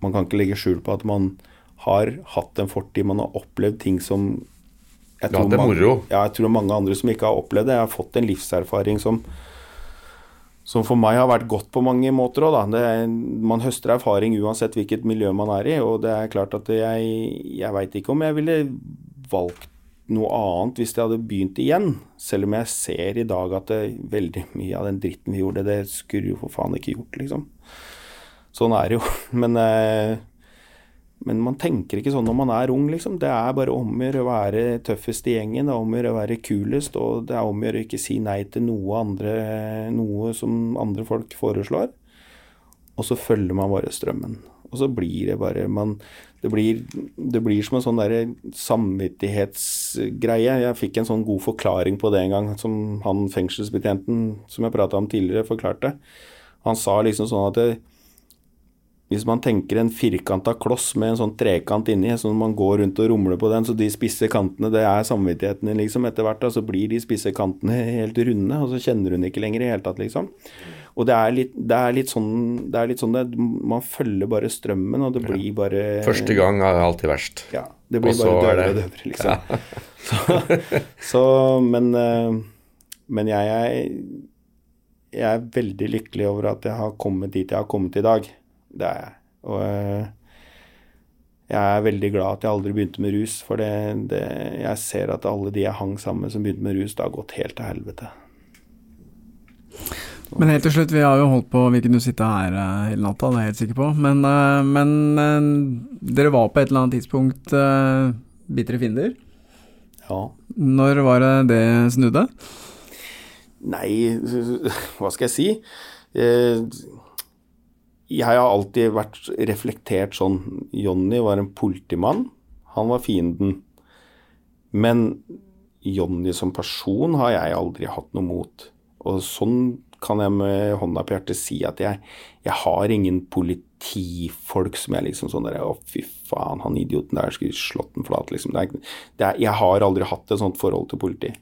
man kan ikke legge skjul på at man har hatt en fortid. Man har opplevd ting som jeg tror, ja, det er moro. Mange, ja, jeg tror mange andre som ikke har opplevd det. Jeg har fått en livserfaring som, som for meg har vært godt på mange måter òg, Man høster erfaring uansett hvilket miljø man er i. Og det er klart at jeg, jeg veit ikke om jeg ville valgt noe annet hvis det hadde begynt igjen. Selv om jeg ser i dag at det, veldig mye av den dritten vi gjorde, det skulle jo for faen ikke gjort, liksom. Sånn er det jo. *laughs* Men, eh, men man tenker ikke sånn når man er ung, liksom. Det er bare om å gjøre å være tøffest i gjengen, det er om å gjøre å være kulest, og det er om å gjøre å ikke si nei til noe, andre, noe som andre folk foreslår. Og så følger man bare strømmen. Og så blir det bare man, det, blir, det blir som en sånn der samvittighetsgreie. Jeg fikk en sånn god forklaring på det en gang, som han fengselsbetjenten som jeg prata om tidligere, forklarte. Han sa liksom sånn at det, hvis man tenker en firkanta kloss med en sånn trekant inni, så man går rundt og rumler på den, så de spisse kantene, det er samvittigheten din, liksom. Etter hvert da, så blir de spisse kantene helt runde, og så kjenner hun ikke lenger i hele tatt, liksom. Og det er litt, det er litt sånn, det litt sånn det, Man følger bare strømmen, og det blir bare Første gang er alltid verst. Ja. Det blir bare døvere og døvere, liksom. Ja. *laughs* så, så, men, eh, men jeg, er, jeg er veldig lykkelig over at jeg har kommet dit jeg har kommet i dag. Det er jeg. Og eh, jeg er veldig glad at jeg aldri begynte med rus, for det, det, jeg ser at alle de jeg hang sammen med som begynte med rus, det har gått helt til helvete. Men helt til slutt, vi har jo holdt på Vi kunne sitte her uh, hele natta, det er jeg helt sikker på. Men, uh, men uh, dere var på et eller annet tidspunkt uh, bitre fiender. Ja. Når var det det snudde? Nei, *laughs* hva skal jeg si? eh, Jeg har alltid vært reflektert sånn Jonny var en politimann. Han var fienden. Men Jonny som person har jeg aldri hatt noe mot. Og sånn kan jeg med hånda på hjertet si at jeg, jeg har ingen politifolk som jeg liksom sånn der Å, fy faen, han idioten der skulle slått den flat, liksom. Det er, det er, jeg har aldri hatt et sånt forhold til politi.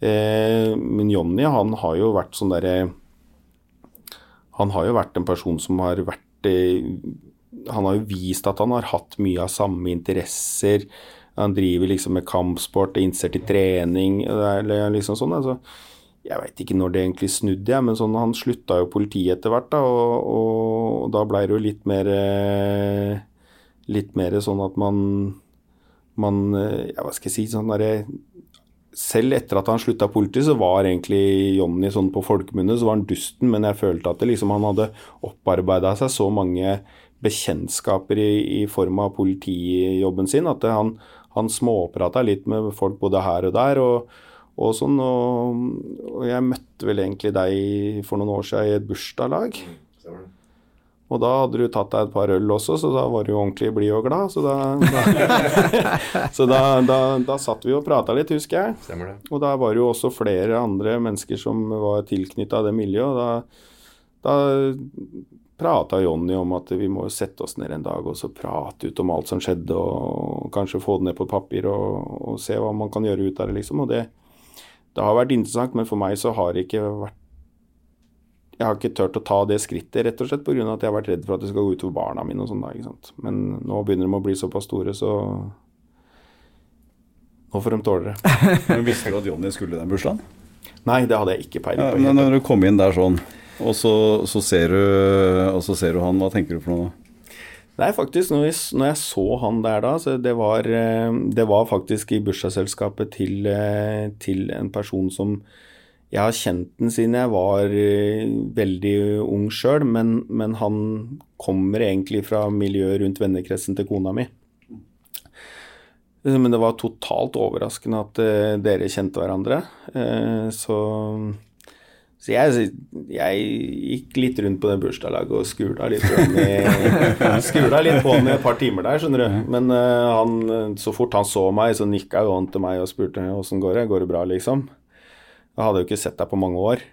Eh, men Jonny, han har jo vært sånn derre Han har jo vært en person som har vært eh, Han har jo vist at han har hatt mye av samme interesser. Han driver liksom med kampsport, er interessert i trening eller liksom sånn. altså jeg veit ikke når det egentlig snudde, jeg, men sånn, han slutta jo politiet etter hvert. da, og, og, da blei det jo litt mer eh, Litt mer sånn at man, man eh, ja, Hva skal jeg si sånn der, Selv etter at han slutta politiet, så var egentlig Jonny sånn på folkemunne, så var han dusten, men jeg følte at det, liksom, han hadde opparbeida seg så mange bekjentskaper i, i, form av politijobben sin at det, han, han småprata litt med folk både her og der. og og sånn. Og, og, jeg møtte vel egentlig deg for noen år siden i et bursdagslag. Og da hadde du tatt deg et par øl også, så da var du ordentlig blid og glad. Så da, da, *laughs* så da, da, da satt vi og prata litt, husker jeg. Stemmer det. Og da var det jo også flere andre mennesker som var tilknytta det miljøet. og da, da prata Jonny om at vi må sette oss ned en dag og så prate ut om alt som skjedde, og kanskje få det ned på papir og, og se hva man kan gjøre ut av det, liksom. Og det, det har vært interessant, men for meg så har det ikke vært Jeg har ikke turt å ta det skrittet, rett og slett pga. at jeg har vært redd for at det skal gå utover barna mine og sånn. da, ikke sant? Men nå begynner de å bli såpass store, så nå får de tåle det. *laughs* Men Visste du at Jonny skulle den bursdagen? Nei, det hadde jeg ikke peiling Ja, på. men når du kom inn der sånn, og så, så, ser, du, og så ser du han, hva tenker du for noe da? Nei, faktisk, når jeg, når jeg så han der da, så det var, eh, det var faktisk i bursdagsselskapet til, eh, til en person som jeg har kjent den siden jeg var eh, veldig ung sjøl, men, men, han kommer egentlig fra miljøet rundt vennekretsen til kona mi. Men det var totalt overraskende at dere kjente hverandre. Så så jeg, jeg, gikk litt rundt på det bursdagslaget og skula litt, skula litt på *laughs* i et par timer der, skjønner du. Men uh, han, så fort han så meg, så nikka jo han til meg og spurte åssen går det, går det bra, liksom. Jeg hadde jo ikke sett deg på mange år.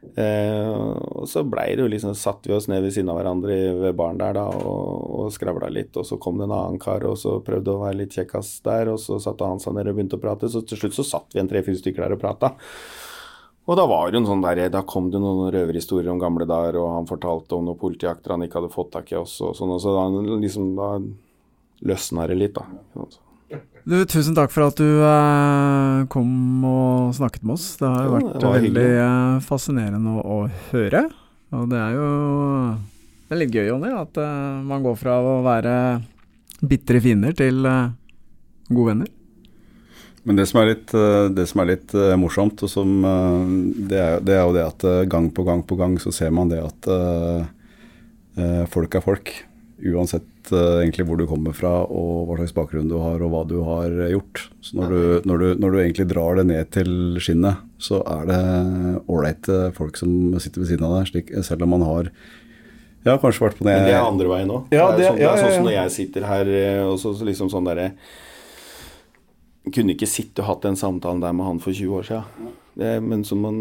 Uh, og så blei det jo liksom, satt vi oss ned ved siden av hverandre ved baren der da, og, og skravla litt. Og så kom det en annen kar og så prøvde å være litt kjekkas der, og så satte han seg ned og begynte å prate. Så til slutt så satt vi en tre-fire stykker der og prata. Og da var det en sånn der, da kom det noen røverhistorier om gamle dager, og han fortalte om noen politijakter han ikke hadde fått tak i oss, og sånn, og så da, liksom, da løsna det litt, da. Du, tusen takk for at du eh, kom og snakket med oss. Det har jo vært det veldig hyggelig. eh, fascinerende å, å høre. Og det er jo det er litt gøy, Jonny, at eh, man går fra å være bitre fiender til eh, gode venner. Men det som er litt, eh, det som er litt eh, morsomt, og som, eh, det, er, det er jo det at gang på gang på gang så ser man det at eh, folk er folk. Uansett uh, egentlig hvor du kommer fra og hva slags bakgrunn du har og hva du har gjort. Så når du, når, du, når du egentlig drar det ned til skinnet, så er det ålreite folk som sitter ved siden av deg, slik, selv om man har ja, kanskje vært på det Men det er andre veien òg. Ja, det, er sånn, ja, ja, er sånn som når jeg sitter her også, og så, så liksom sånn derre Kunne ikke sitte og hatt den samtalen der med han for 20 år siden. Det, men man,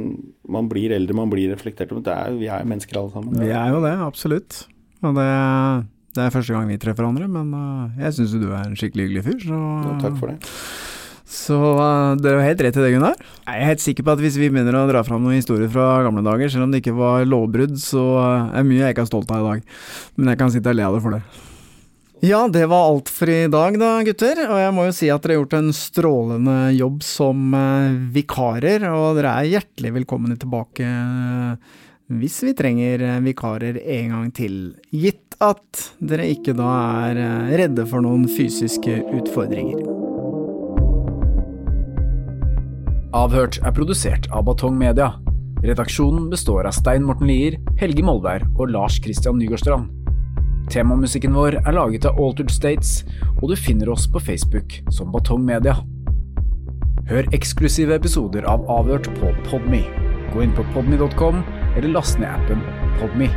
man blir eldre, man blir reflektert. Men det er, vi er mennesker alle sammen. Vi er jo det, absolutt. Og det, det er første gang vi treffer hverandre, men uh, jeg syns jo du er en skikkelig hyggelig fyr, så Ja, takk for det. Så uh, dere har helt rett i det, Gunnar. Jeg er helt sikker på at hvis vi begynner å dra fram noen historier fra gamle dager, selv om det ikke var lovbrudd, så uh, er mye jeg ikke er stolt av i dag. Men jeg kan sitte og le av det for det. Ja, det var alt for i dag da, gutter. Og jeg må jo si at dere har gjort en strålende jobb som uh, vikarer, og dere er hjertelig velkomne tilbake uh, hvis vi trenger uh, vikarer en gang til. Gitt at dere ikke da er redde for noen fysiske utfordringer. Avhørt er produsert av Batong Media. Redaksjonen består av Stein Morten Lier, Helge Molvær og Lars Christian Nygårdstrand. Temamusikken vår er laget av Altered States, og du finner oss på Facebook som Batong Media. Hør eksklusive episoder av Avhørt på Podme. Gå inn på podme.com eller last ned appen Podme.